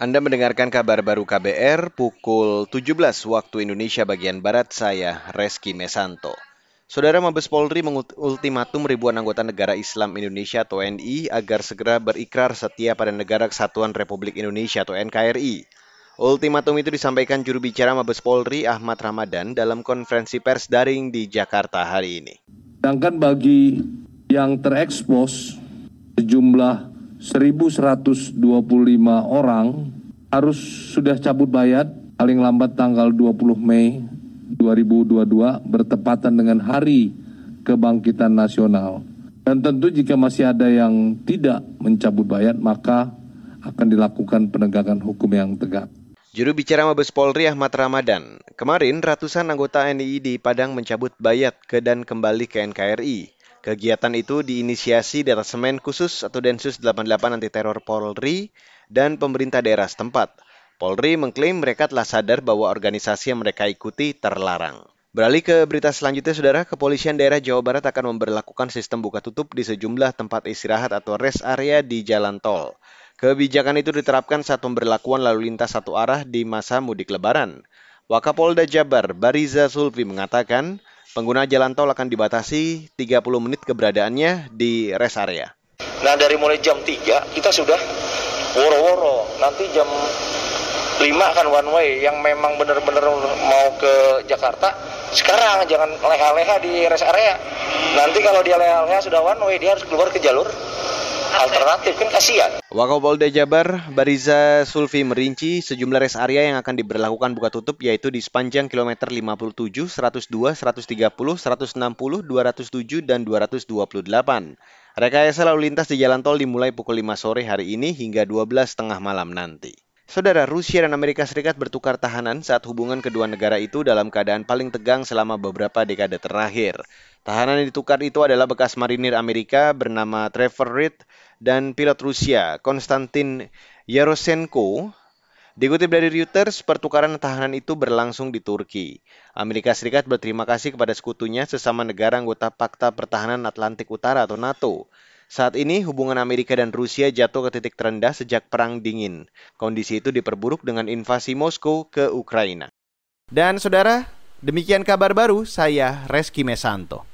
Anda mendengarkan kabar baru KBR pukul 17 waktu Indonesia bagian Barat, saya Reski Mesanto. Saudara Mabes Polri mengultimatum ribuan anggota negara Islam Indonesia atau NI agar segera berikrar setia pada Negara Kesatuan Republik Indonesia atau NKRI. Ultimatum itu disampaikan juru bicara Mabes Polri Ahmad Ramadan dalam konferensi pers daring di Jakarta hari ini. Sedangkan bagi yang terekspos sejumlah 1.125 orang harus sudah cabut bayat paling lambat tanggal 20 Mei 2022 bertepatan dengan Hari Kebangkitan Nasional. Dan tentu jika masih ada yang tidak mencabut bayat maka akan dilakukan penegakan hukum yang tegak. Juru bicara Mabes Polri Ahmad Ramadan, kemarin ratusan anggota NII di Padang mencabut bayat ke dan kembali ke NKRI. Kegiatan itu diinisiasi Detasemen Khusus atau Densus 88 Anti Teror Polri dan pemerintah daerah setempat. Polri mengklaim mereka telah sadar bahwa organisasi yang mereka ikuti terlarang. Beralih ke berita selanjutnya, Saudara, Kepolisian Daerah Jawa Barat akan memperlakukan sistem buka tutup di sejumlah tempat istirahat atau rest area di jalan tol. Kebijakan itu diterapkan saat pemberlakuan lalu lintas satu arah di masa mudik lebaran. Wakapolda Jabar Bariza Sulfi mengatakan, pengguna jalan tol akan dibatasi 30 menit keberadaannya di rest area. Nah dari mulai jam 3 kita sudah woro-woro, nanti jam 5 akan one way yang memang benar-benar mau ke Jakarta, sekarang jangan leha-leha di rest area. Nanti kalau dia leha-leha sudah one way, dia harus keluar ke jalur alternatif kan kasihan. Wakapolda Jabar Bariza Sulfi merinci sejumlah rest area yang akan diberlakukan buka tutup yaitu di sepanjang kilometer 57, 102, 130, 160, 207 dan 228. Rekayasa lalu lintas di jalan tol dimulai pukul 5 sore hari ini hingga 12 tengah malam nanti. Saudara Rusia dan Amerika Serikat bertukar tahanan saat hubungan kedua negara itu dalam keadaan paling tegang selama beberapa dekade terakhir. Tahanan yang ditukar itu adalah bekas marinir Amerika bernama Trevor Reed dan pilot Rusia Konstantin Yarosenko. Dikutip dari Reuters, pertukaran tahanan itu berlangsung di Turki. Amerika Serikat berterima kasih kepada sekutunya sesama negara anggota Pakta Pertahanan Atlantik Utara atau NATO saat ini hubungan Amerika dan Rusia jatuh ke titik terendah sejak Perang Dingin. Kondisi itu diperburuk dengan invasi Moskow ke Ukraina. Dan saudara, demikian kabar baru saya Reski Mesanto.